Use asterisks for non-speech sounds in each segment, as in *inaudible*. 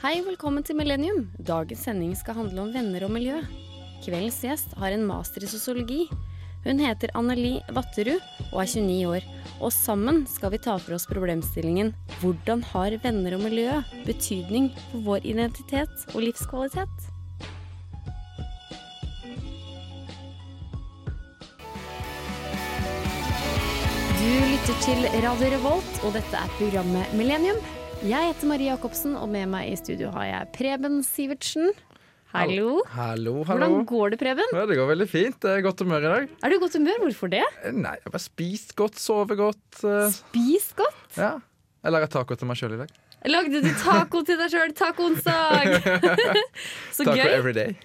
Hei, velkommen til Millennium. Dagens sending skal handle om venner og miljø. Kveldens gjest har en master i sosiologi. Hun heter Anneli Vatterud og er 29 år. Og sammen skal vi ta for oss problemstillingen Hvordan har venner og miljø betydning for vår identitet og livskvalitet? Du lytter til Radio Revolt, og dette er programmet Millennium. Jeg heter Marie Jacobsen, og med meg i studio har jeg Preben Sivertsen. Hallo. Hallo, hallo. Hvordan går det, Preben? Ja, det går veldig fint. Det er godt humør i dag. Er du i godt humør? Hvorfor det? Nei, jeg har bare spist godt, sovet godt. Spist godt. Ja. Jeg lager taco til meg sjøl i dag. Lagde du taco til deg sjøl? Taco-onsdag! *laughs* Så Taco gøy. every day.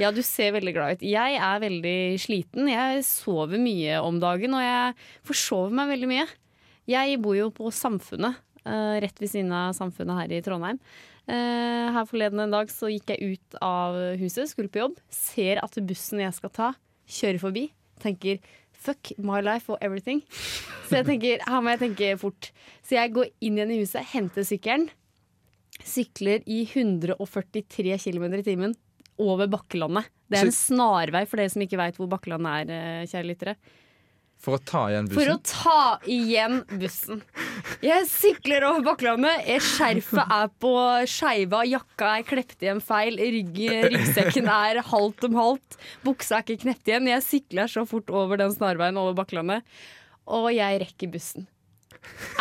Ja, du ser veldig glad ut. Jeg er veldig sliten. Jeg sover mye om dagen, og jeg forsover meg veldig mye. Jeg bor jo på Samfunnet, eh, rett ved siden av Samfunnet her i Trondheim. Eh, her forleden en dag så gikk jeg ut av huset, skulle på jobb, ser at bussen jeg skal ta, kjører forbi. Tenker fuck my life og everything. Så jeg tenker, her må jeg tenke fort. Så jeg går inn igjen i huset, henter sykkelen. Sykler i 143 km i timen over Bakkelandet. Det er en snarvei for dere som ikke veit hvor Bakkelandet er, eh, kjære lyttere. For å ta igjen For å bussen. ta igjen bussen. Jeg sykler over Bakklandet, skjerfet er på skeiva, jakka er klept igjen feil, rygg, ryggsekken er halvt om halvt, buksa er ikke knept igjen. Jeg sykler så fort over den snarveien over Bakklandet, og jeg rekker bussen.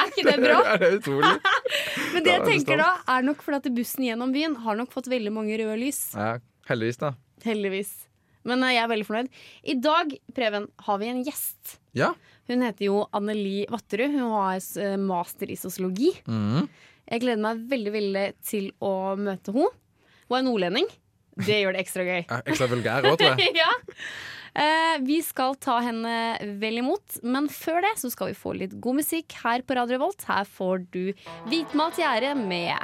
Er ikke det bra? *laughs* Det er utrolig. *laughs* Men det jeg er tenker da, er nok fordi at bussen gjennom byen har nok fått veldig mange røde lys. Ja, heldigvis, da. Heldigvis. Men eh, jeg er veldig fornøyd. I dag, Preben, har vi en gjest. Ja. Hun heter jo Anneli Vatterud. Hun har eh, master i sosiologi. Mm. Jeg gleder meg veldig veldig til å møte henne. Hun er nordlending. Det gjør det ekstra gøy. Ja, Ekstra vulgær òg, tror jeg. *laughs* ja. Eh, vi skal ta henne vel imot, men før det så skal vi få litt god musikk her på Radio Volt. Her får du Hvitmalt gjerde med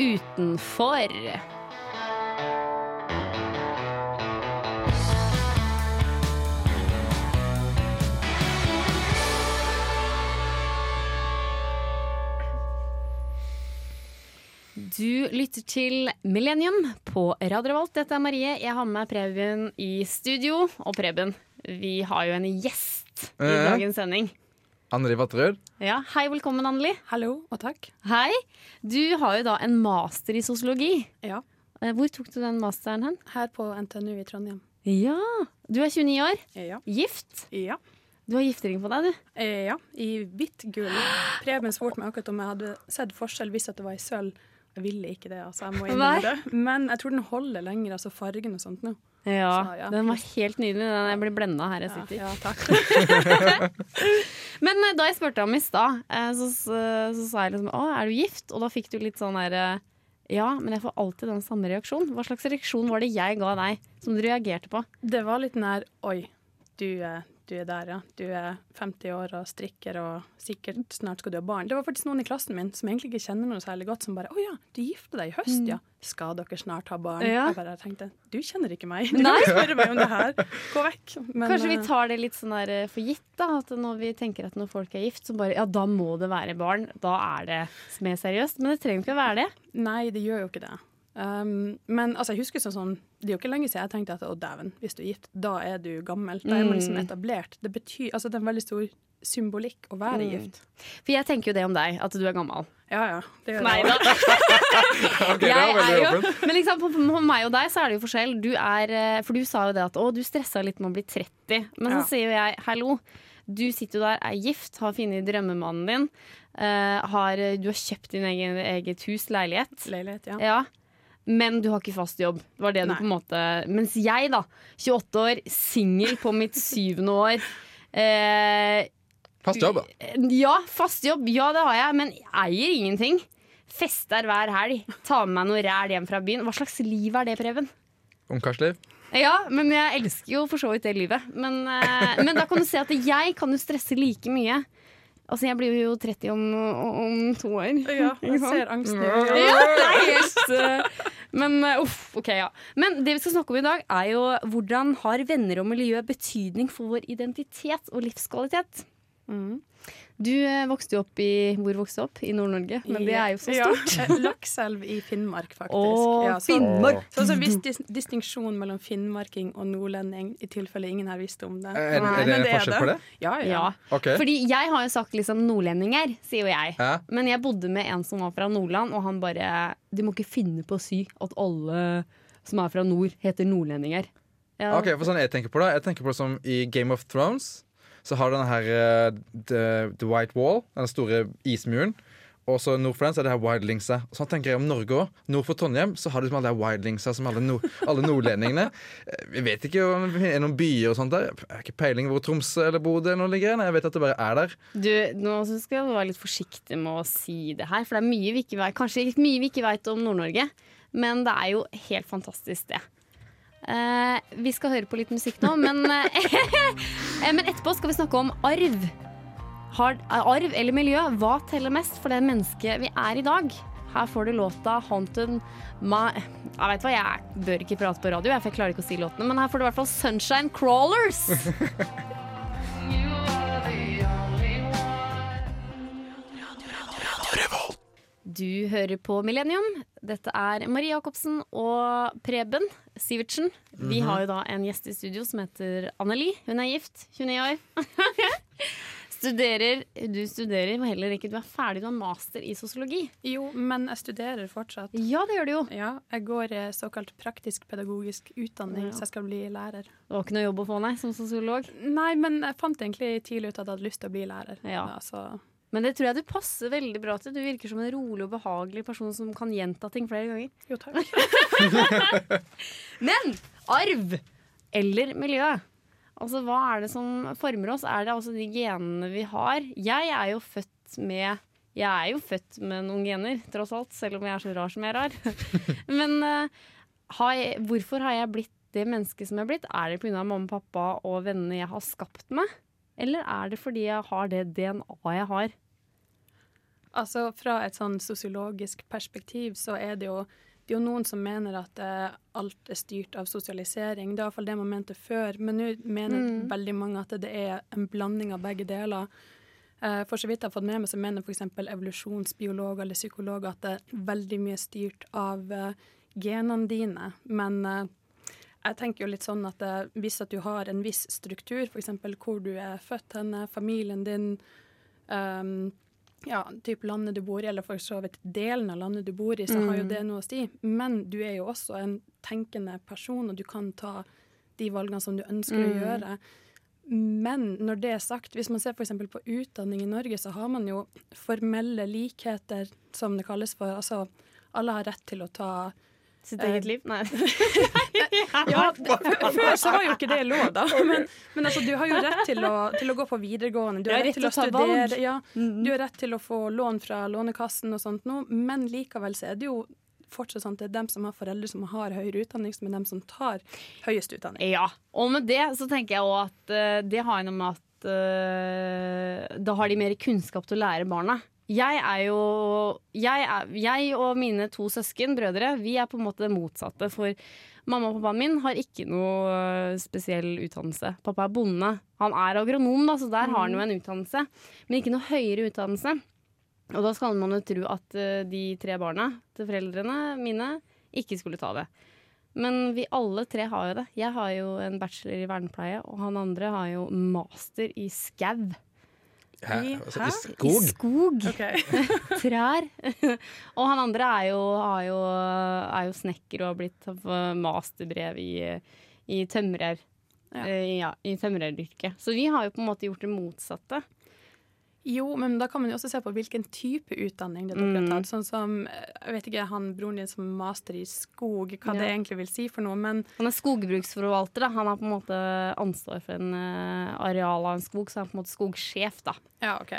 Utenfor. Du lytter til Millennium på Radio Revolt. Dette er Marie. Jeg har med meg Preben i studio. Og Preben, vi har jo en gjest i Eh. dagens sending. Anneli Vatterud. Ja, Hei, velkommen, Anneli. Hallo og takk. Hei. Du har jo da en master i sosiologi. Ja. Eh, Hvor tok du den masteren hen? Her på NTNU i Trondheim. Ja, Du er 29 år, Ja. gift. Ja. Du har giftering på deg, du. Eh, ja. I hvitt gull. Preben spurte meg akkurat om jeg hadde sett forskjell hvis at det var i sølv. Jeg ville ikke det, altså. Jeg må innrømme det. Men jeg tror den holder lenger, altså fargen og sånt nå. Ja, Så, ja. Den var helt nydelig. Den jeg blir blenda her jeg Ja, sitter. ja, takk. *laughs* Men eh, da jeg spurte om i stad, eh, så, så, så sa jeg liksom Å, er du gift? Og da fikk du litt sånn eh, Ja, men jeg får alltid den samme reaksjonen. Hva slags reaksjon var det jeg ga deg, som du reagerte på? Det var litt nær Oi, du, du er der, ja. Du er 50 år og strikker og sikkert snart skal du ha barn. Det var faktisk noen i klassen min som egentlig ikke kjenner noe særlig godt, som bare Å ja, du gifter deg i høst, ja. Skal dere snart ha barn? Ja. Jeg bare tenkte Du kjenner ikke meg. Du Nei. kan ikke spørre meg om det her. Gå vekk. Men, Kanskje vi eh, tar det litt sånn der eh, for gitt, da. At når vi tenker at når folk er gift, så bare Ja, da må det være barn. Da er det mer seriøst. Men det trenger ikke å være det. Nei, det gjør jo ikke det. Um, men altså, jeg husker sånn, sånn Det er jo ikke lenge siden jeg tenkte at å dæven, hvis du er gift, da er du gammel. Da er man liksom Mm. etablert. Det betyr, altså det er en veldig stor symbolikk å være Mm. gift. For jeg tenker jo det om deg, at du er gammel. Ja ja. Det gjør Nei det. da. *laughs* Ok, det Jeg er jo, men liksom, på, på meg og deg så er det jo forskjell. Du er, eh, for du sa jo det at å, du stressa litt med å bli 30. Men Ja. så sier jo jeg hallo. Du sitter jo der, er gift, har funnet drømmemannen din. Uh, har, du har kjøpt din egen, eget hus, leilighet. Leilighet, ja. Ja. Men du har ikke fast jobb. Det var det du på en måte Mens jeg, da, 28 år, singel på mitt *laughs* syvende år eh, Fast jobb, da. Ja, fast jobb. Ja, det har jeg, men jeg eier ingenting. Fester hver helg. Tar med meg noe ræl hjem fra byen. Hva slags liv er det, Preben? Ungkarsliv. Ja, men jeg elsker jo for så vidt det livet. Men, eh, men da kan du se at jeg kan jo stresse like mye. Altså, jeg blir jo 30 om, om to år. Ja, jeg *laughs* ser angsten i øynene. Eh, Men eh, uff, ok, ja. Men det vi skal snakke om i dag, er jo hvordan har venner og miljø betydning for vår identitet og livskvalitet? Mm. Du eh, vokste jo opp i Hvor vokste du opp? I Nord-Norge, men det er jo så stort. Ja, eh, Lakselv i Finnmark, faktisk. Å, Ja, så- Finnmark! Så altså, viss dis distinksjon mellom finnmarking og nordlending, i tilfelle ingen har visst om det. Er, er det det er forskjell det. på det? Ja, ja. Ja. Okay. Fordi jeg har jo sagt liksom nordlendinger, sier jo jeg. Ja. Men jeg bodde med en som var fra Nordland, og han bare Du må ikke finne på å si at alle som er fra nord, heter nordlendinger. Ja. Ok, for sånn jeg tenker på det Jeg tenker på det som i Game of Thrones Så har du denne her eh, the, the White Wall Den store ismuren. Og så nord for den så er det her Wildlingsa Sånn tenker jeg om Norge også. Nord for Trondheim så har du liksom alle Wildlingsa Som alle, nord, alle nordlendingene. Eh, Vi vet ikke om det er noen byer og sånt der. Jeg har ikke peiling hvor Tromsø eller Bodø nå ligger Jeg vet at det bare er der. Du, nå skal du være litt forsiktig med å si det her, for det er mye vi ikke vet, kanskje mye vi ikke vet om Nord-Norge. Men det er jo helt fantastisk, det. Eh, vi skal høre på litt musikk nå, men, eh, *laughs* men etterpå skal vi snakke om arv. Har, arv eller miljø, hva teller mest for det mennesket vi er i dag? Her får du låta 'Haunted My Jeg vet hva, jeg bør ikke prate på radio, jeg, for jeg klarer ikke å si låtene, men her får du i hvert fall 'Sunshine Crawlers'. *laughs* Du hører på Millennium. Dette er Marie Jacobsen og Preben Sivertsen. Vi har jo da en gjest i studio som heter Anneli. Hun er gift, 29 år. *laughs* studerer, du studerer heller ikke, du er ferdig, du har master i sosiologi. Jo, men jeg studerer fortsatt. Ja, det gjør du jo. Ja, jeg går eh, såkalt praktisk-pedagogisk utdanning, Ja. så jeg skal bli lærer. Det var ikke noe jobb å få, nei, som sosiolog. Nei, men jeg fant egentlig tidlig ut at jeg hadde lyst til å bli lærer. Ja. så Men det tror jeg du passer veldig bra til. Du virker som en rolig og behagelig person som kan gjenta ting flere ganger. jo, takk. *laughs* Men arv eller miljø? Altså, Hva er det som former oss? Er det altså de genene vi har? Jeg er jo født med Jeg er jo født med noen gener, tross alt, selv om jeg er så rar som jeg er rar. *laughs* Men eh, har jeg, hvorfor har jeg blitt det mennesket som jeg har blitt? Er det pga. mamma, pappa og vennene jeg har skapt meg? Eller er det fordi jeg har det DNA-et jeg har? Altså, Fra et sånn sosiologisk perspektiv så er det jo, det er jo noen som mener at eh, alt er styrt av sosialisering. Det er iallfall det man mente før. Men nå mener Mm. veldig mange at det er en blanding av begge deler. Eh, for så vidt jeg har fått med meg, så mener f.eks. evolusjonsbiologer eller psykologer at det er veldig mye styrt av eh, genene dine. Men eh, jeg tenker jo litt sånn at eh, hvis at du har en viss struktur, f.eks. hvor du er født henne, familien din, um, ja, typ landet du bor i, eller for så vidt delen av landet du bor i, så har jo Mm. det noe å si. Men du er jo også en tenkende person, og du kan ta de valgene som du ønsker å Mm. gjøre. Men når det er sagt, hvis man ser f.eks. på utdanning i Norge, så har man jo formelle likheter, som det kalles for. Altså, alle har rett til å ta Sitt Eh, eget liv? *laughs* Nei. Ja, før så var jo ikke det lov, da. *laughs* Men, men altså, du har jo rett til å, til å gå på videregående. Du har rett til å studere. Ja, du har rett til å få lån fra Lånekassen og sånt nå, men likevel så er det jo fortsatt sånn at det er dem som har foreldre som har høyere utdanning, som er dem som tar høyest utdanning. Ja, og med det så tenker jeg òg at eh, det har noe med at uh, da har de mer kunnskap til å lære barna. Jeg er jo jeg, er, jeg og mine to søsken, brødre, vi er på en måte det motsatte. For mamma og pappaen min har ikke noe eh, spesiell utdannelse. Pappa er bonde. Han er agronom, da, så der har han jo en utdannelse. Men ikke noe høyere utdannelse. Og da skal man jo tro at eh, de tre barna til foreldrene mine ikke skulle ta det. Men vi alle tre har jo det. Jeg har jo en bachelor i vernepleie, og han andre har jo master i skau. Hæ? I- Altså, hæ? I skog? I skog. Okay. *laughs* Trær. *laughs* og han andre er jo, er jo, er jo snekker og har blitt masterbrev i, i tømrer. Ja. eh, Ja, i tømreryrket. Så vi har jo på en måte gjort det motsatte. Jo, men da kan man jo også se på hvilken type utdanning det dere har Mm. tatt. Sånn som, eh, jeg vet ikke, han broren din som master i skog, hva Ja. det egentlig vil si for noe, men Han er skogbruksforvalter. Da. Han har på en måte ansvar for en uh, areal av en skog, så han er på en måte skogsjef. da. Ja, OK.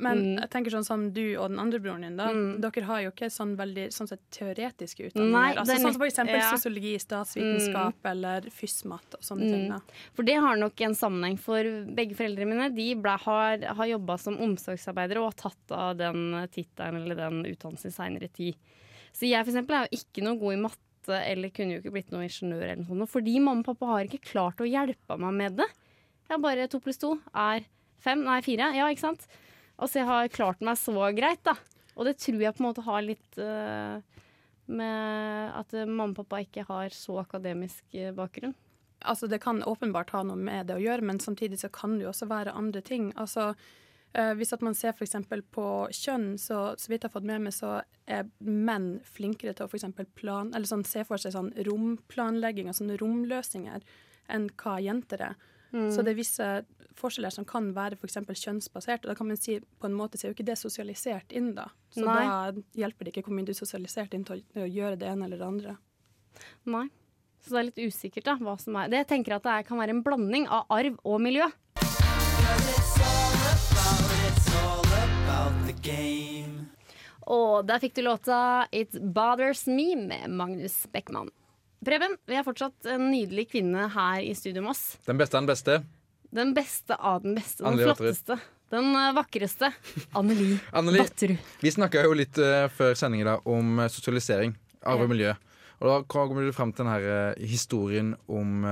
Men Mm. jeg tenker sånn som du og den andre broren din, da. Mm. Dere har jo ikke sånn veldig sånn sett teoretiske Nei, altså, sånn som for eksempel ja. sosiologi, statsvitenskap eller FYSMAT og sånne Mm. ting. da. For det har nok en sammenheng, for begge foreldrene mine de ble, har, har jobba som omsorgsarbeidere og har tatt av den tittelen eller den utdannelsen i seinere tid. Så jeg for eksempel er jo ikke noe god i matte eller kunne jo ikke blitt noen ingeniør eller noe sånt. Fordi mamma og pappa har ikke klart å hjelpe meg med det. Jeg har bare to pluss to er Fem? Nei, fire. Ja, ikke sant? Altså, jeg har klart meg så greit, da. Og det tror jeg på en måte har litt uh, med at mamma og pappa ikke har så akademisk eh, bakgrunn. Altså, det kan åpenbart ha noe med det å gjøre, men samtidig så kan det jo også være andre ting. Altså, uh, hvis at man ser f.eks. på kjønn, så, så vidt jeg har fått med meg, så er menn flinkere til å for plan, sånn, se for seg sånn romplanlegging og sånne romløsninger enn hva jenter er. Mm. Så det er visse forskjeller som kan være f.eks. kjønnsbasert. Og da kan man si på en måte så er jo ikke det sosialisert inn, da. Så Nei. da hjelper det ikke hvor mye du er sosialisert inn til å, gjøre det ene eller det andre. Nei. Så det er litt usikkert, da, hva som er Det jeg tenker at det kan være en blanding av arv og miljø. Og der fikk du låta 'It Bothers Me' med Magnus Beckmann. Preben, vi har fortsatt en nydelig kvinne her i studio med oss. Den beste av den beste. Den beste av den beste. Den flotteste. Den uh, vakreste. *laughs* Anneli Batterud. Vi snakka jo litt uh, før sendingen om uh, sosialisering, arv og miljø. Og da kommer du fram til denne historien om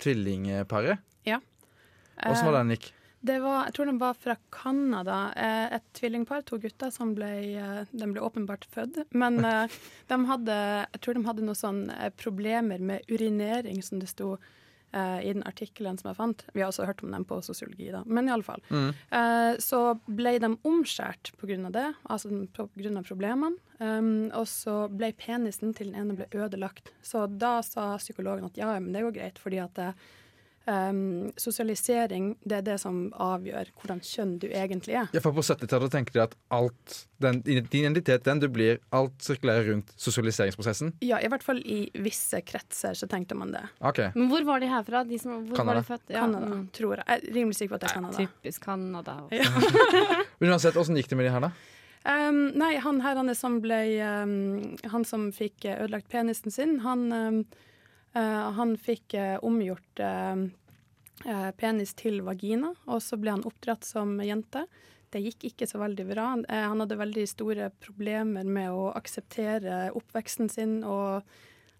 tvillingparet. Ja. Åssen var den gikk? Det var, jeg tror de var fra Canada. Eh, et tvillingpar, to gutter, som ble, eh, de ble åpenbart født. Men *laughs* eh, de hadde, jeg tror de hadde noen sånne problemer med urinering, som det sto i den artikkelen som jeg fant. Vi har også hørt om dem på sosiologi, da. Men iallfall. Mm. så ble de omskjært pga. det, altså pga. problemene. Um, og så ble penisen til den ene ble ødelagt. Så da sa psykologen at ja, men det går greit, fordi at det, Um, sosialisering det er det som avgjør hvordan kjønn du egentlig er. Ja, for På 70-tallet tenkte de at alt, den, din identitet, den du blir, alt sirkulerer rundt sosialiseringsprosessen? Ja, i hvert fall i visse kretser så tenkte man det. Okay. Men hvor var de herfra? De som, hvor Canada. var de født? Ja. Canada, mm. tror jeg. Jeg er rimelig sikker på at det er Canada. Typisk Canada. Ja. *laughs* Uansett, åssen gikk det med de her, da? Um, nei, han her han som ble um, Han som fikk ødelagt penisen sin, han han fikk uh, omgjort Eh, penis til vagina, og så ble han oppdratt som jente. Det gikk ikke så veldig bra. Eh, han hadde veldig store problemer med å akseptere oppveksten sin, og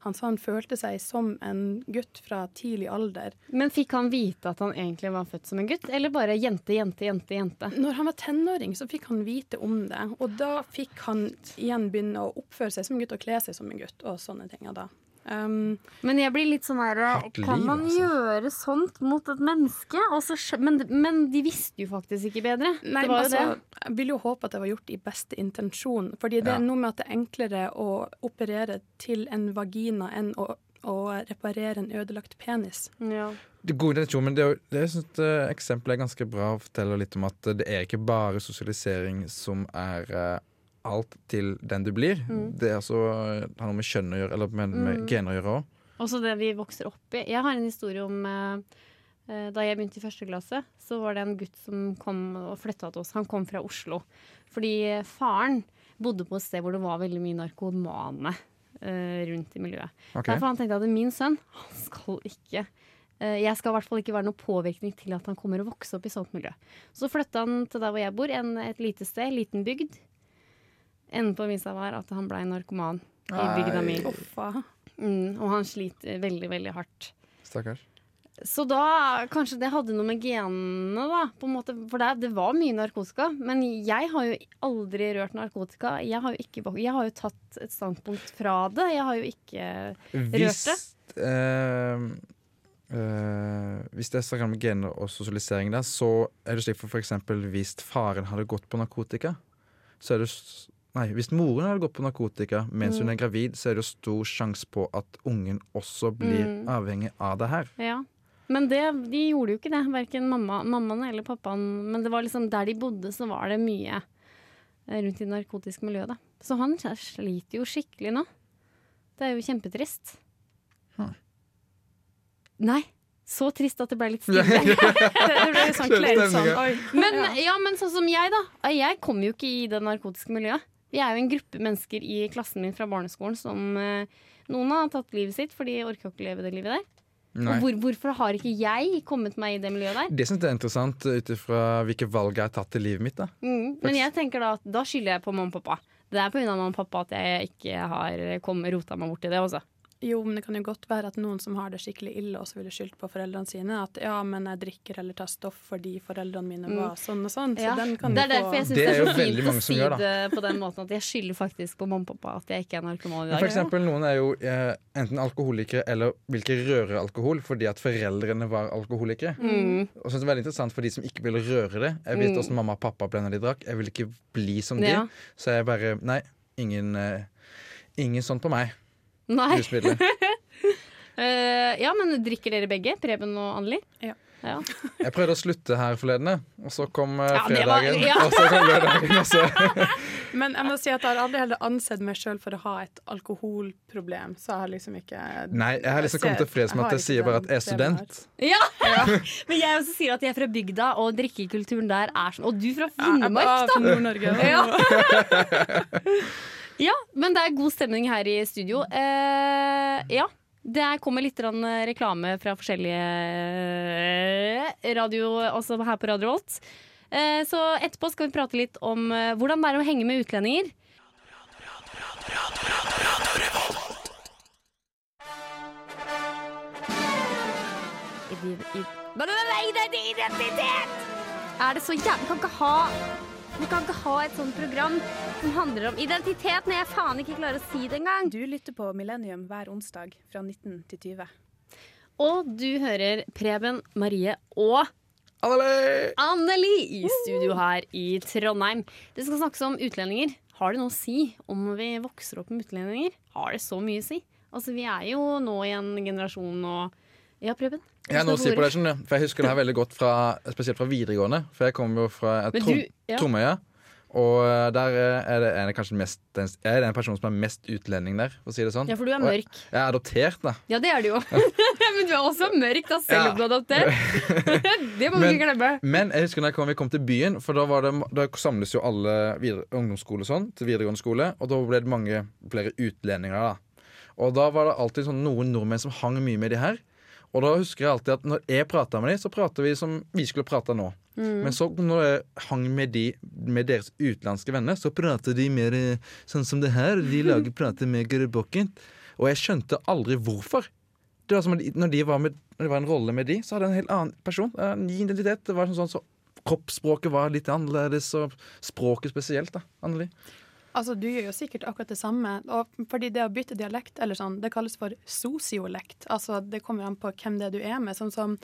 han sa han følte seg som en gutt fra tidlig alder. Men fikk han vite at han egentlig var født som en gutt, eller bare jente, jente, jente? jente? Når han var tenåring, så fikk han vite om det. Og da fikk han igjen begynne å oppføre seg som en gutt og kle seg som en gutt og sånne ting. Da. Um, men jeg blir litt sånn her Kan man altså. gjøre sånt mot et menneske? Også, men, men, de visste jo faktisk ikke bedre. Nei, altså, Jeg vil jo håpe at det var gjort i beste intensjon. Fordi det ja. er noe med at det er enklere å operere til en vagina enn å, å reparere en ødelagt penis. Ja. Det gode intensjon, men det, det jeg synes, uh, eksempelet er ganske bra og forteller litt om at det er ikke bare sosialisering som er uh, alt til den du blir. Mm. Det altså, har noe med kjønn å gjøre, eller med, med mm. gener å gjøre òg. Også det vi vokser opp i. Jeg har en historie om eh, da jeg begynte i første klasse, så var det en gutt som kom og flytta til oss. Han kom fra Oslo. Fordi faren bodde på et sted hvor det var veldig mye narkomane eh, rundt i miljøet. Okay. Derfor han tenkte at min sønn han skal ikke uh, Jeg skal i hvert fall ikke være noe påvirkning til at han kommer å vokse opp i sånt miljø. Så flytta han til der hvor jeg bor, en, et lite sted, liten bygd. Enden på visa var at han blei narkoman i bygda mi. Mm, og han sliter veldig, veldig hardt. Stakkars. Så da kanskje det hadde noe med genene, da. På en måte, for det, det, var mye narkotika. Men jeg har jo aldri rørt narkotika. Jeg har jo, ikke, jeg har jo tatt et standpunkt fra det. Jeg har jo ikke hvis, rørt det. Øh, øh, hvis det er snakk om gener og sosialisering der, så er det slik for f.eks. hvis faren hadde gått på narkotika, så er det Nei, Hvis moren hadde gått på narkotika mens mm. hun er gravid, så er det jo stor sjanse på at ungen også blir mm. avhengig av det her. Ja. Men det, de gjorde jo ikke det, verken mamma, mammaen eller pappaen. Men det var liksom der de bodde, så var det mye eh, rundt i det narkotiske miljøet. Da. Så han sliter jo skikkelig nå. Det er jo kjempetrist. Huh. Nei, så trist at det ble litt *laughs* stille. *laughs* det ble sånn kleint sånn. Men, ja, men sånn som jeg, da. Jeg kommer jo ikke i det narkotiske miljøet. Vi er jo en gruppe mennesker i klassen min fra barneskolen som eh, Noen har tatt livet sitt, for de orker ikke å leve det livet der. Og hvor, hvorfor har ikke jeg kommet meg i det miljøet der? Det syns jeg er interessant ut ifra hvilke valg jeg har tatt i livet mitt. da mm, Men jeg tenker da at da skylder jeg på mamma og pappa. Det er pga. mamma og pappa at jeg ikke har kommet, rota meg bort i det også. Jo, men det kan jo godt være at noen som har det skikkelig ille, også ville skyldt på foreldrene sine. At ja, men jeg drikker eller tar stoff fordi foreldrene mine var sånn og sånn. Så Ja, den kan det du er derfor jeg syns Det det er så fint å si gjør, det på den måten at jeg skylder faktisk på mamma og pappa at jeg ikke er narkoman i dag. For eksempel, noen er jo eh, enten alkoholikere eller vil ikke røre alkohol fordi at foreldrene var alkoholikere. Mm. Og så er det veldig interessant for de som ikke vil røre det. Jeg vet hvordan mamma og pappa ble når de drakk. Jeg vil ikke bli som Ja. de. Så jeg bare Nei, ingen, eh, ingen sånn på meg. Nei. *laughs* Eh, ja, men drikker dere begge? Preben og Anneli? Ja. ja. Jeg prøvde å slutte her forleden, og så kom eh, Ja, det var- fredagen, ja. og så kom lørdagen. også. *laughs* Men jeg må si at jeg har aldri heller ansett meg sjøl for å ha et alkoholproblem. Så jeg har liksom ikke Nei, jeg har liksom kommet til freds med at jeg sier bare at jeg er student. *laughs* Ja! Men jeg også sier at jeg er fra bygda, og drikkekulturen der er sånn. Og du fra Ja, jeg Finnmark, er da! fra Nord-Norge. Ja. Ja, men det er god stemning her i studio. Eh, ja. Det er- kommer litt reklame fra forskjellige radio, også her på Radio Volt. Eh, så etterpå skal vi prate litt om eh, hvordan det er å henge med utlendinger. Er identitet! Er det så jævlig kan ikke ha Vi kan ikke ha et sånt program som handler om identitet når jeg faen ikke klarer å si det engang. Du lytter på Millennium hver onsdag fra 19 til 20. Og du hører Preben, Marie og Anneli! Anneli i studio her i Trondheim. Det skal snakkes om utlendinger. Har det noe å si om vi vokser opp med utlendinger? Har det så mye å si? Altså, vi er jo nå i en generasjon og Ja, Preben? Jeg har noe å si på det. For jeg husker det her veldig godt, fra, spesielt fra videregående. For jeg kommer jo fra Trom ja. Tromøya. Og eh, der er det en, kanskje mest Jeg er den personen som er mest utlending der, for å si det sånn. Ja, for du er Og jeg- mørk. Jeg er adoptert, da. Ja, det er du jo. *laughs* Men du er også mørk, da, selv Ja. om du er adoptert. *laughs* Det må du ikke glemme. Men jeg husker når jeg kom, vi kom til byen, for da, var det, da samles jo alle videre, ungdomsskole sånn, til videregående skole, og da ble det mange flere utlendinger. da. Og da var det alltid sånn noen nordmenn som hang mye med de her. Og da husker jeg alltid at når jeg prata med dem, så prater vi som vi skulle prata nå. Mm. Men så når jeg hang med, de, med deres utenlandske venner, så prater de mer eh, sånn som det her. De lager *laughs* prater med grøbokkent. Og jeg skjønte aldri hvorfor. Det var som at når, de var med, når det var en rolle med de, så hadde jeg en helt annen person. En ny identitet. Det var sånn, sånn, så Kroppsspråket var litt annerledes, og språket spesielt. da, Anneli. Altså, Du gjør jo sikkert akkurat det samme. Og fordi det å bytte dialekt, eller sånn, det kalles for sosiolekt. Altså, Det kommer an på hvem det er du er med. Sånn som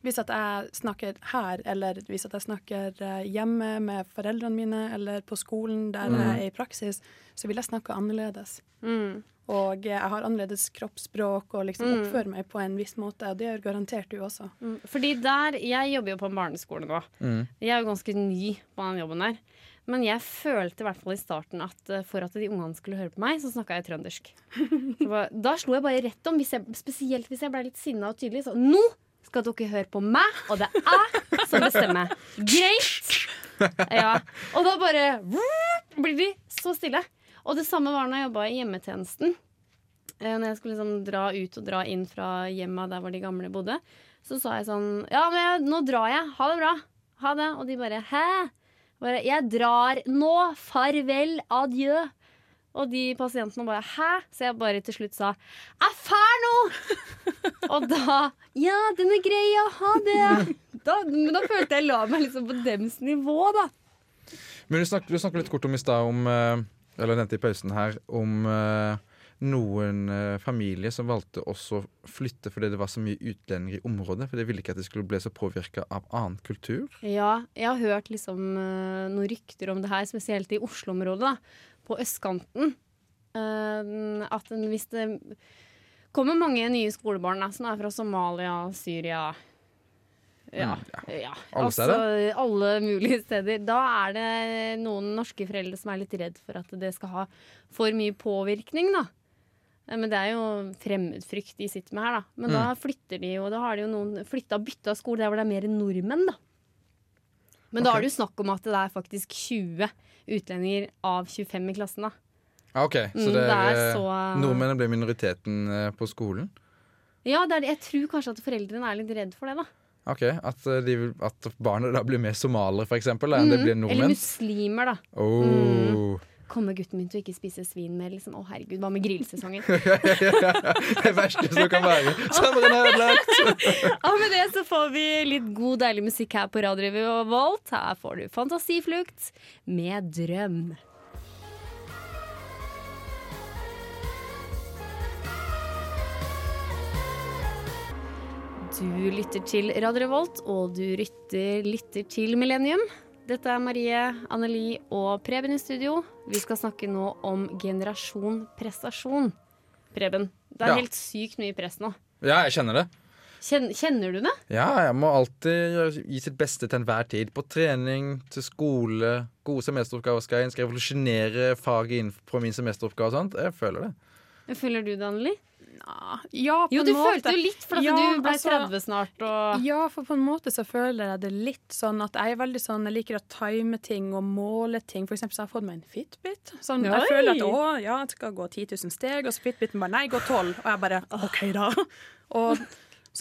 hvis at jeg snakker her, eller hvis at jeg snakker eh, hjemme med foreldrene mine, eller på skolen der jeg er i praksis, så vil jeg snakke annerledes. Mm. Og jeg har annerledes kroppsspråk og liksom oppfører meg på en viss måte. Og det gjør garantert du også. Mm. Fordi der, Jeg jobber jo på en barneskole nå. Mm. Jeg er jo ganske ny på den jobben der. Men jeg følte i hvert fall i starten at eh, for at de ungene skulle høre på meg, så snakka jeg trøndersk. *laughs* Bare- da slo jeg bare rett om, hvis jeg, spesielt hvis jeg ble litt sinna og tydelig. Så nå skal dere høre på meg, og det er jeg som bestemmer. *laughs* Greit! *laughs* Ja. Og da bare blir de så stille. Og det samme var når jeg jobba i hjemmetjenesten. Eh, Når jeg skulle liksom dra ut og dra inn fra hjemma der hvor de gamle bodde, så sa jeg sånn Ja, men jeg, nå drar jeg. Ha det bra. Ha det. Og de bare Hæ? Bare, jeg drar nå. Farvel. Adjø. Og de pasientene bare Hæ? Så jeg bare til slutt sa Jeg fær nå! *laughs* og da Ja, den er grei. Ja, ha det. Da, men da følte jeg la meg liksom på dems nivå, da. Men du snakket, du snakket litt kort om i stad om eh, Eller nevnte i pausen her om eh, noen eh, familier som valgte også å flytte fordi det var så mye utlendinger i området. For de ville ikke at de skulle bli så påvirka av annen kultur. Ja, jeg har hørt liksom eh, noen rykter om det her, spesielt i Oslo-området, på østkanten. Eh, at hvis det kommer mange nye skolebarn da, som er fra Somalia, Syria ja, ja. Alle Altså, alle mulige steder. Da er det noen norske foreldre som er litt redd for at det skal ha for mye påvirkning, da. Eh, Men det er jo fremmedfrykt de sitter med her, da. Men da flytter de jo Da har de jo noen flytta og bytta skole der hvor det er mer nordmenn, da. Men da Ok. er det jo snakk om at det er faktisk 20 utlendinger av 25 i klassen, da. Ah, ok, Så det er, det er er, så- nordmennene blir minoriteten eh, på skolen? Ja, det er det. jeg tror kanskje at foreldrene er litt redd for det, da. Ok, At, eh, de, at barna da blir mer somalere, for eksempel, enn det blir Mm. Eller muslimer, da. Oh. Kommer gutten min til å ikke spise svin mer? Liksom? Å herregud, hva med grillsesongen? *laughs* Det verste som kan være. *laughs* Sommeren er ødelagt! Og *laughs* med det så får vi litt god, deilig musikk her på Radio Revolt. Her får du Fantasiflukt med drøm. Du lytter til Radio Revolt, og du lytter, lytter til Millennium. Dette er Marie, Anneli og Preben i studio. Vi skal snakke nå om generasjon prestasjon. Preben, det er Ja. helt sykt mye press nå. Ja, jeg kjenner det. Kjenner, kjenner du det? Ja, jeg må alltid gi sitt beste til enhver tid. På trening, til skole, gode semesteroppgaver skal jeg inn. Skal revolusjonere faget inn på min semesteroppgave og sånt. Jeg føler det. Føler du det, Anneli? Ja, på Jo, en du måte. følte jo litt, for Ja, du ble altså- 30 snart. Og... Ja, for på en måte så føler jeg det litt sånn at jeg er veldig sånn Jeg liker å time ting og måle ting. For eksempel så har jeg fått meg en Fitbit. Sånn, Oi! jeg føler at å, ja, jeg skal gå 10 000 steg, og så Fitbiten bare nei, gå 12. Og jeg bare OK, da. Og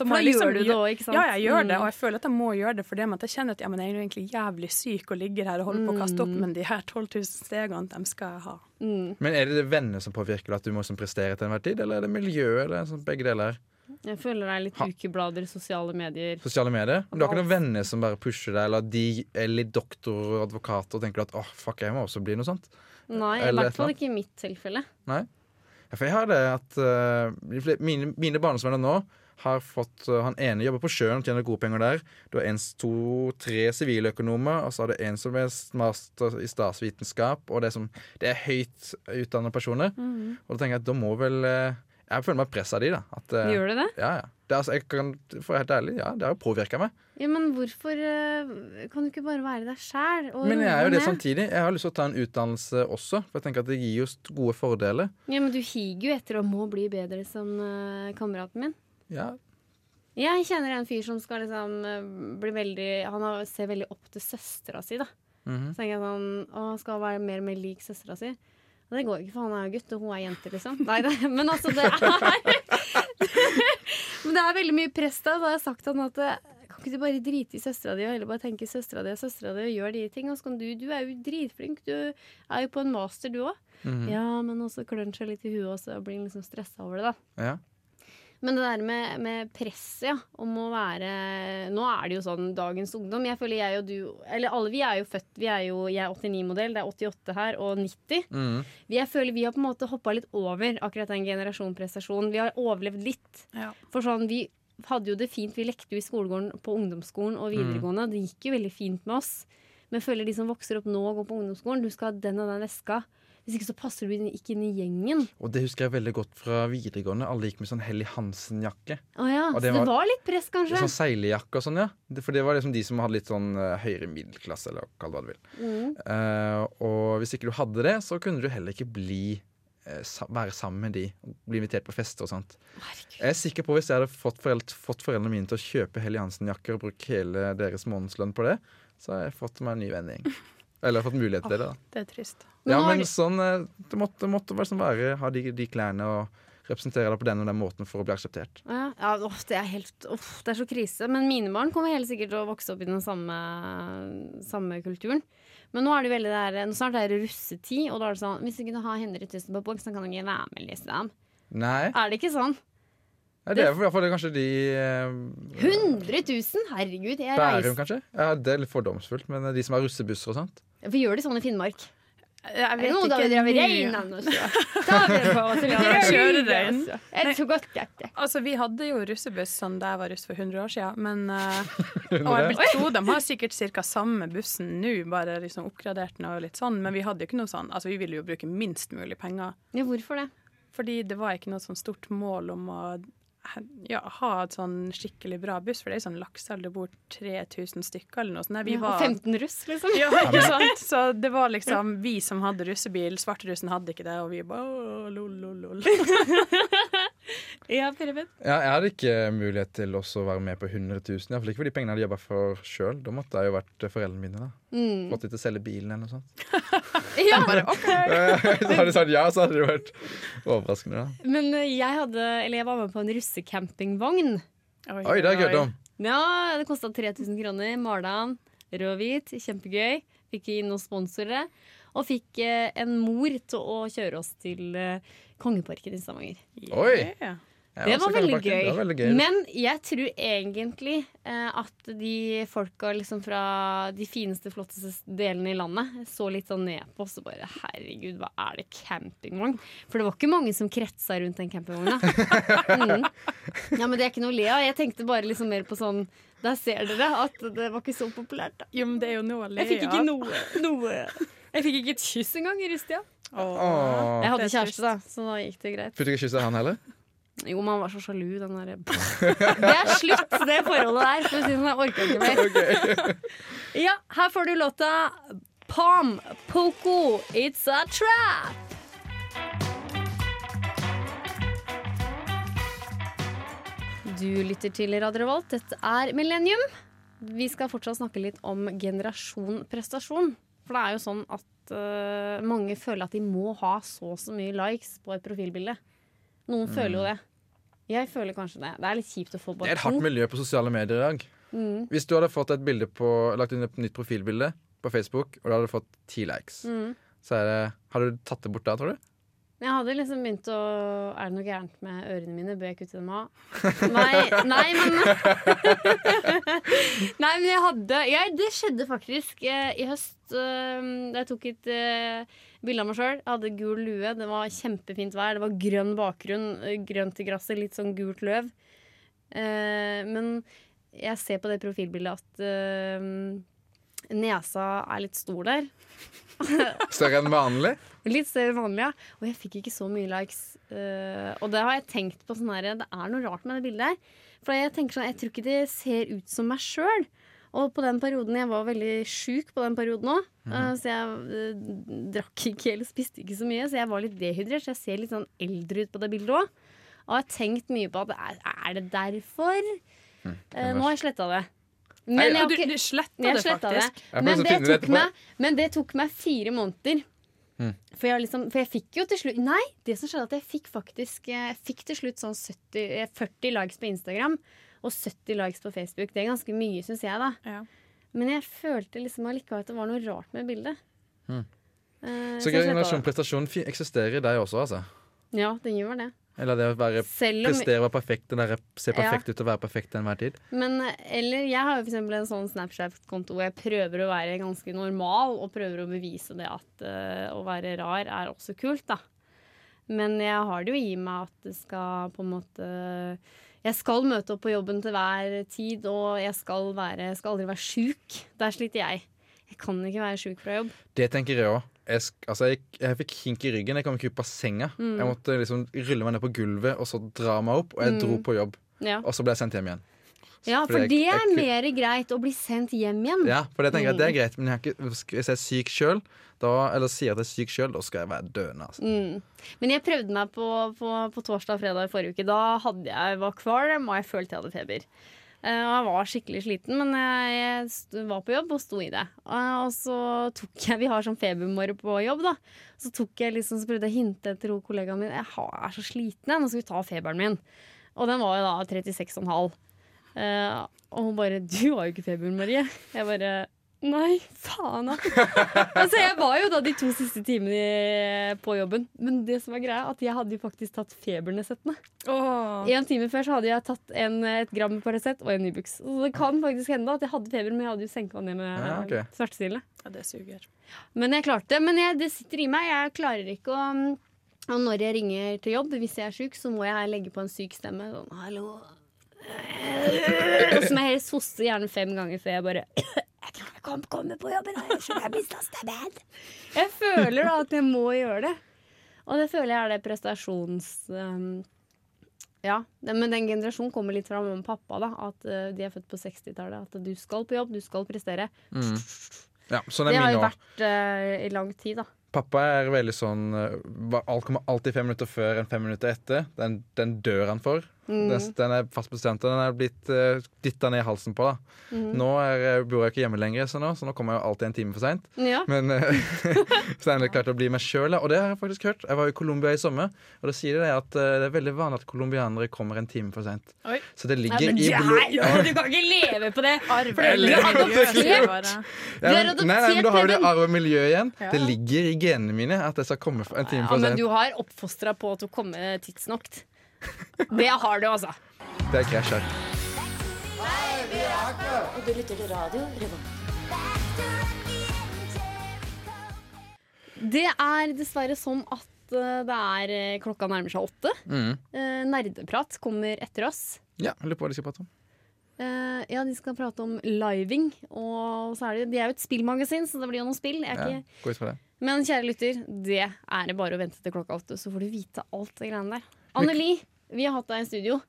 For da liksom gjør du det òg, ikke sant? Ja, jeg gjør det, Mm. og jeg føler at jeg må gjøre det for det med at jeg kjenner at ja, men jeg er jo egentlig jævlig syk og ligger her og holder på å kaste opp, Mm. men de her 12 000 stegene, dem skal jeg ha. Mm. Men er det venner som påvirker deg at du må liksom prestere til enhver tid, eller er det miljøet, eller sånn begge deler? Jeg føler det er litt Ha. ukeblader, sosiale medier. Sosiale medier? Men du har ikke noen venner som bare pusher deg, eller de er litt doktor og advokat og tenker at åh, fuck, jeg må også bli noe sånt? Nei, i hvert fall ikke i mitt tilfelle. Ja, for jeg har det at uh, mine, mine barndomsvenner nå har fått eh, Han ene jobber på sjøen og tjener gode penger der. Du har en, to, tre siviløkonomer, og så har du en som er master i statsvitenskap. Og det er, som, det er høyt utdannede personer. Mm. Og da tenker jeg at da må vel eh, Jeg føler meg pressa av de, da. At, eh, Gjør du det? Ja, ja. Det, altså, jeg kan, for helt ærlig, ja, det har jo påvirka meg. Ja, Men hvorfor kan du ikke bare være deg sjæl? Men jeg er jo det samtidig. Jeg har lyst til å ta en utdannelse også, for jeg tenker at det gir jo gode fordeler. Ja, Men du higer jo etter å må bli bedre som kameraten min. Ja, Jeg kjenner en fyr som skal liksom eh, bli veldig Han ser veldig opp til søstera si, da. mhm. Så tenker jeg sånn Å, skal være mer og mer lik søstera si. Og det går ikke, for han er jo gutt, og hun er jente, liksom. Nei, det, *laughs* men altså, det er *laughs* Men det er veldig mye press da. Da har jeg sagt til han at eh, kan ikke du bare drite i søstera di og heller bare tenke søstera di og søstera di og gjør de ting? Og så kan du Du er jo dritflink. Du er jo på en master, du òg. Mhm. Ja, men også klør seg litt i huet, og så blir liksom stressa over det, da. ja. Men det der med, med presset, ja, om å være Nå er det jo sånn dagens ungdom. Jeg føler jeg og du Eller alle vi er jo født Vi er jo Jeg er 89-modell, det er 88 her, og 90. Mm. Jeg føler vi har på en måte hoppa litt over akkurat den generasjonprestasjonen. Vi har overlevd litt. Ja. For sånn, vi hadde jo det fint. Vi lekte jo i skolegården på ungdomsskolen og videregående. Det gikk jo veldig fint med oss. Men jeg føler de som vokser opp nå og går på ungdomsskolen, du skal ha den og den veska. Hvis ikke så passer du ikke inn i gjengen. Og det husker jeg veldig godt fra videregående. Alle gikk med sånn Helly Hansen-jakke. Å ja, Så det var- var litt press, kanskje? Sånn seilejakke og sånn, ja. For det var liksom de som hadde litt sånn eh, høyere middelklasse, eller kall det hva du vil. Mm. Uh, og hvis ikke du hadde det, så kunne du heller ikke bli eh, være sammen med de bli invitert på fester og sånt. Herregud. Jeg er sikker på Hvis jeg hadde fått, foreldre, fått foreldrene mine til å kjøpe Helly Hansen-jakker og bruke hele deres månedslønn på det, så har jeg fått meg en ny vennegjeng. Eller fått mulighet til det. da Det er trist. Men Ja, men det- sånn eh, Det måtte, måtte være, sånn være ha de, de klærne og representere deg på den og den måten for å bli akseptert. Ja, ja åh, det er helt åh, Det er så krise. Men mine barn kommer helt sikkert til å vokse opp i den samme, samme kulturen. Men nå er det veldig der, nå snart er det russetid, og da er det sånn Hvis du har 100 000 på boks, så kan du ikke være med, liksom. Nei, Er det ikke sånn? Ja, det er i hvert fall kanskje de eh, 100 000? Herregud, jeg Bærum, kanskje? Ja, Det er litt fordomsfullt, men de som har russebusser og sånt. Hvorfor gjør de sånn i Finnmark? Jeg det vet noe da ikke vi drev nå. reina nå, så? Ta det på, oss. vi kjører det, rein. Er det så godt, dette? Altså, Vi hadde jo russebuss sånn da jeg var russ for 100 år siden. Men, uh, *laughs* og jeg vil tro de har sikkert ca. samme bussen nå, bare liksom oppgradert den og litt sånn. Men vi hadde jo ikke noe sånn, altså vi ville jo bruke minst mulig penger. Ja, hvorfor det? Fordi det var ikke noe sånn stort mål om å ja, ha et sånn skikkelig bra buss. For det er sånn Lakselv, det bor 3000 stykker eller noe sånt. Vi Ja, var og 15 russ, liksom? ja, *laughs* ikke sant? Så det var liksom vi som hadde russebil, svarterussen hadde ikke det, og vi bare «Åh, lol, lol, lol. Ja, Preben. Ja, jeg hadde ikke mulighet til også å være med på 100 000. Iallfall ikke for de pengene jeg hadde jobba for sjøl. Da måtte jeg jo vært eh, foreldrene mine. da Mm. Fått dem til å selge bilen eller noe sånt. *laughs* Ja, *laughs* så hadde de sagt ja, så hadde det vært overraskende. da Men eh, jeg hadde, eller jeg var med på en russecampingvogn. Oi, det har jeg hørt om. Ja, det kosta 3000 kroner. Mala den. Rød og hvit. Kjempegøy. Fikk inn noen sponsorer. Og fikk eh, en mor til å kjøre oss til eh, Kongeparken i Stavanger. Oi. Yeah. Jeg Det var, veldig gøy. Det var veldig gøy. Men jeg tror egentlig eh, at de folka liksom fra de fineste, flotteste delene i landet så litt sånn ned på oss og bare Herregud, hva er det campingvogn? For det var ikke mange som kretsa rundt den campingvogna. *laughs* Mm. Ja, men det er ikke noe å le av. Jeg tenkte bare liksom mer på sånn Der ser dere at det var ikke så populært. Da. Jo, men det er jo noe å le Jeg fikk ikke noe, noe Jeg fikk ikke et kyss engang i Rustia. Åh. Jeg hadde kjæreste, da, så da gikk det greit. Fikk du ikke kysse han heller? Jo, man var så sjalu, den derre *laughs* Det er slutt, det forholdet der. For å si det sånn, jeg orker ikke mer. *laughs* Ja, her får du låta Palm Poco, It's a Trap. Du lytter til Radio Revolt. Dette er Millennium. Vi skal fortsatt snakke litt om generasjon prestasjon. For det er jo sånn at uh, mange føler at de må ha så og så mye likes på et profilbilde. Noen føler jo det. Jeg føler kanskje det. Det er litt kjipt å få Det er et hardt miljø på sosiale medier i dag. Mm. Hvis du hadde fått et bilde på, lagt inn et nytt profilbilde på Facebook, og du hadde fått ti likes, Mm. så er det Hadde du tatt det bort da, tror du? Jeg hadde liksom begynt å Er det noe gærent med ørene mine? Bør jeg kutte dem av? *laughs* Nei, nei, men *laughs* Nei, men jeg hadde ja, Det skjedde faktisk eh, i høst. eh, jeg tok et eh, bilde av meg sjøl. Jeg hadde gul lue. Det var kjempefint vær. Det var grønn bakgrunn, eh, grønt i gresset, litt sånn gult løv. Eh, men jeg ser på det profilbildet at eh, nesa er litt stor der. *laughs* Større enn vanlig? Litt større enn vanlig, ja. Og jeg fikk ikke så mye likes. Uh, og det har jeg tenkt på sånn her Det er noe rart med det bildet her. For jeg tenker sånn, jeg tror ikke det ser ut som meg sjøl. Og på den perioden Jeg var veldig sjuk på den perioden òg. så jeg uh, drakk ikke eller spiste ikke så mye. Så jeg var litt dehydrert, så jeg ser litt sånn eldre ut på det bildet òg. Og jeg har tenkt mye på at er, er det derfor? Eh, nå har jeg sletta det. Men jeg Ja, du, du sletta det faktisk. det. Men det, tok meg, men det tok meg fire måneder. Mm. For, jeg liksom, for jeg fikk jo til slutt Nei, det som skjedde at jeg fikk faktisk Jeg fikk til slutt sånn 70, eh, 40 likes på Instagram og 70 likes på Facebook. Det er ganske mye, syns jeg, da. Ja. Men jeg følte liksom allikevel at det var noe rart med bildet. Mm. Eh, Så generasjon prestasjon eksisterer i deg også, altså? Ja, den gjør det. Eller det å være om prestere og være perfekt, den der se Ja. perfekt ut og være perfekt til enhver tid? Men eller jeg har jo eksempel en sånn Snapchat-konto hvor jeg prøver å være ganske normal og prøver å bevise det at uh, å være rar er også kult, da. Men jeg har det jo i meg at det skal på en måte Jeg skal møte opp på jobben til hver tid, og jeg skal, være, skal aldri være sjuk. Der sliter jeg. Jeg kan ikke være sjuk fra jobb. Det tenker jeg òg. Jeg, altså, jeg, jeg fikk kink i ryggen. Jeg kom ikke opp av senga. Mm. Jeg måtte liksom rulle meg ned på gulvet og så dra meg opp, og jeg Mm. dro på jobb. Ja, Og så ble jeg sendt hjem igjen. ja for det er mer greit å bli sendt hjem igjen. Ja, for det tenker jeg det er Mm. greit, men jeg ikke, hvis jeg er syk sjøl, eller sier at jeg er syk sjøl, da skal jeg være døende. Altså. Mm. Men jeg prøvde meg på, på, på torsdag og fredag i forrige uke. Da hadde jeg, var kvalm, og jeg følte jeg hadde feber. Eh, og jeg var skikkelig sliten, men jeg, var på jobb og sto i det. Eh, og så tok jeg Vi har sånn febermorgen på jobb, da. Så tok jeg liksom, så prøvde jeg å hinte til kollegaen min Jeg er så sliten, jeg. Nå skal vi ta feberen min. Og den var jo da 36,5. Eh, og hun bare 'Du har jo ikke feber, Marie'. Jeg bare Nei, faen da. altså, jeg var jo da de to siste timene på jobben. Men det som var greia, at jeg hadde jo faktisk tatt febernedsettende. Åh. En time før så hadde jeg tatt en, et gram Paracet og en Ibux. Så det kan faktisk hende at jeg hadde feber, men jeg hadde jo senka ned med Ja, okay. smertestillende. Ja, det suger. Men jeg klarte det. Men jeg, det sitter i meg. Jeg klarer ikke å Og når jeg ringer til jobb, hvis jeg er sjuk, så må jeg legge på en syk stemme. Sånn, hallo Og så må jeg helst hoste gjerne fem ganger før jeg bare *clears throat* Jeg tror ikke komme, komme på jobben, jeg, jeg. Jeg føler da at jeg må gjøre det. Og det føler jeg er det prestasjons... um, ja, men den generasjonen kommer litt fra mamma og pappa. da At uh, de er født på 60-tallet. At du skal på jobb, du skal prestere. Mm. Ja, sånn Det har jo vært uh, i lang tid, da. Pappa er veldig sånn uh, Alt kommer alltid fem minutter før enn fem minutter etter. Den, den dør han for. Den, den er fast bestemt, og den er blitt uh, dytta ned i halsen på. da Nå er, bor jeg ikke hjemme lenger, så nå, så nå kommer jeg alltid en time for seint. Ja. Men uh, *laughs* *laughs* så jeg det klart å bli meg sjøl, og det har jeg faktisk hørt. Jeg var i Colombia i sommer, og da sier de det at uh, det er veldig vanlig at colombianere kommer en time for seint. Så det Nei, ligger men i blodet. du kan ikke leve på det! Arv. For det- Eller- er Ja, er nei, nei, men da har vi det arvemiljøet arv og miljø igjen. Ja. Det ligger i genene mine at jeg skal komme en time Ja, for men du har oppfostra på at du kommer tidsnok. Det har du, altså. Det er ikke Og du lytter til radio Revolt. Det er dessverre sånn at eh, det er eh, klokka nærmer seg åtte. Mm. Eh, Nerdeprat kommer etter oss. Ja, jeg lurer på hva de skal prate om. Eh, ja, de skal prate om living. Og så er det, de er jo et spillmagasin, så det blir jo noen spill. Jeg er Ja, ikke, men kjære lytter, det er det bare å vente til klokka åtte, så får du vite alt det greiene der. Anneli, vi har hatt deg i studio.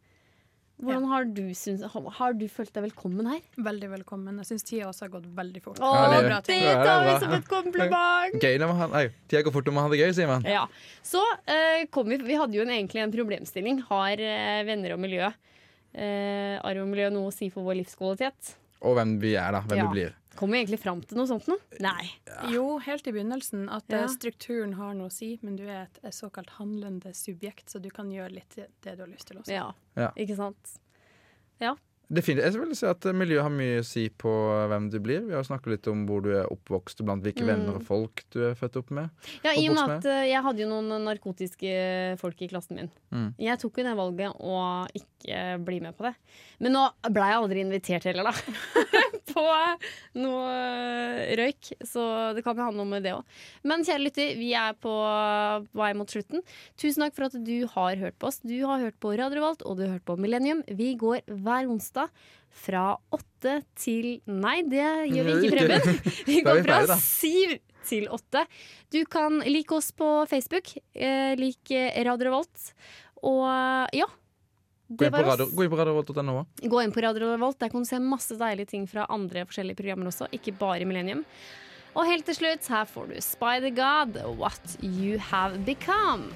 Hvordan har du, syns, har, du følt deg velkommen her? Veldig velkommen. Jeg syns tida også har gått veldig fort. Å, Ja, det- er tar vi som et kompliment! Gøy når man har Nei, tida går fort når man har det gøy, sier man. Ja. Så eh, kom vi Vi hadde jo en, egentlig en problemstilling. Har eh, venner og miljø eh, arv og miljø noe å si for vår livskvalitet? Og hvem vi er, da. Hvem Ja. vi blir. Kom vi egentlig fram til noe sånt nå? Nei. Jo, helt i begynnelsen at eh, Ja. strukturen har noe å si, men du er et, et såkalt handlende subjekt, så du kan gjøre litt det du har lyst til også. Ja. Ja. Ikke sant? Ja. Definitivt. Jeg vil si at miljøet har mye å si på hvem du blir. Vi har snakket litt om hvor du er oppvokst, blant hvilke Mm. venner og folk du er født opp med. Ja, I og med at eh, jeg hadde jo noen narkotiske folk i klassen min. Mm. Jeg tok jo det valget å ikke bli med på det. Men nå ble jeg aldri invitert heller, da. *laughs* på noe røyk. Så det kan jo handle om det òg. Men kjære lytter, vi er på vei mot slutten. Tusen takk for at du har hørt på oss. Du har hørt på Radio Revolt, og du har hørt på Millennium. Vi går hver onsdag fra åtte til Nei, det gjør vi ikke, Preben. Vi går fra syv til åtte. Du kan like oss på Facebook. Eh, lik eh, Radio Revolt. Og ja. Gå inn på var radio- gå inn på radiorevolt.no. Gå inn på Radio Revolt. Der kan du se masse deilige ting fra andre forskjellige programmer også, ikke bare Millennium. Og helt til slutt, her får du Spider God, What You Have Become.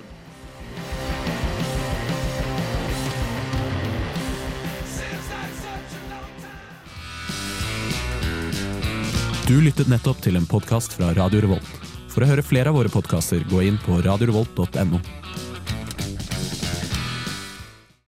Du lyttet nettopp til en podkast fra Radio Revolt. For å høre flere av våre podkaster, gå inn på radiorevolt.no.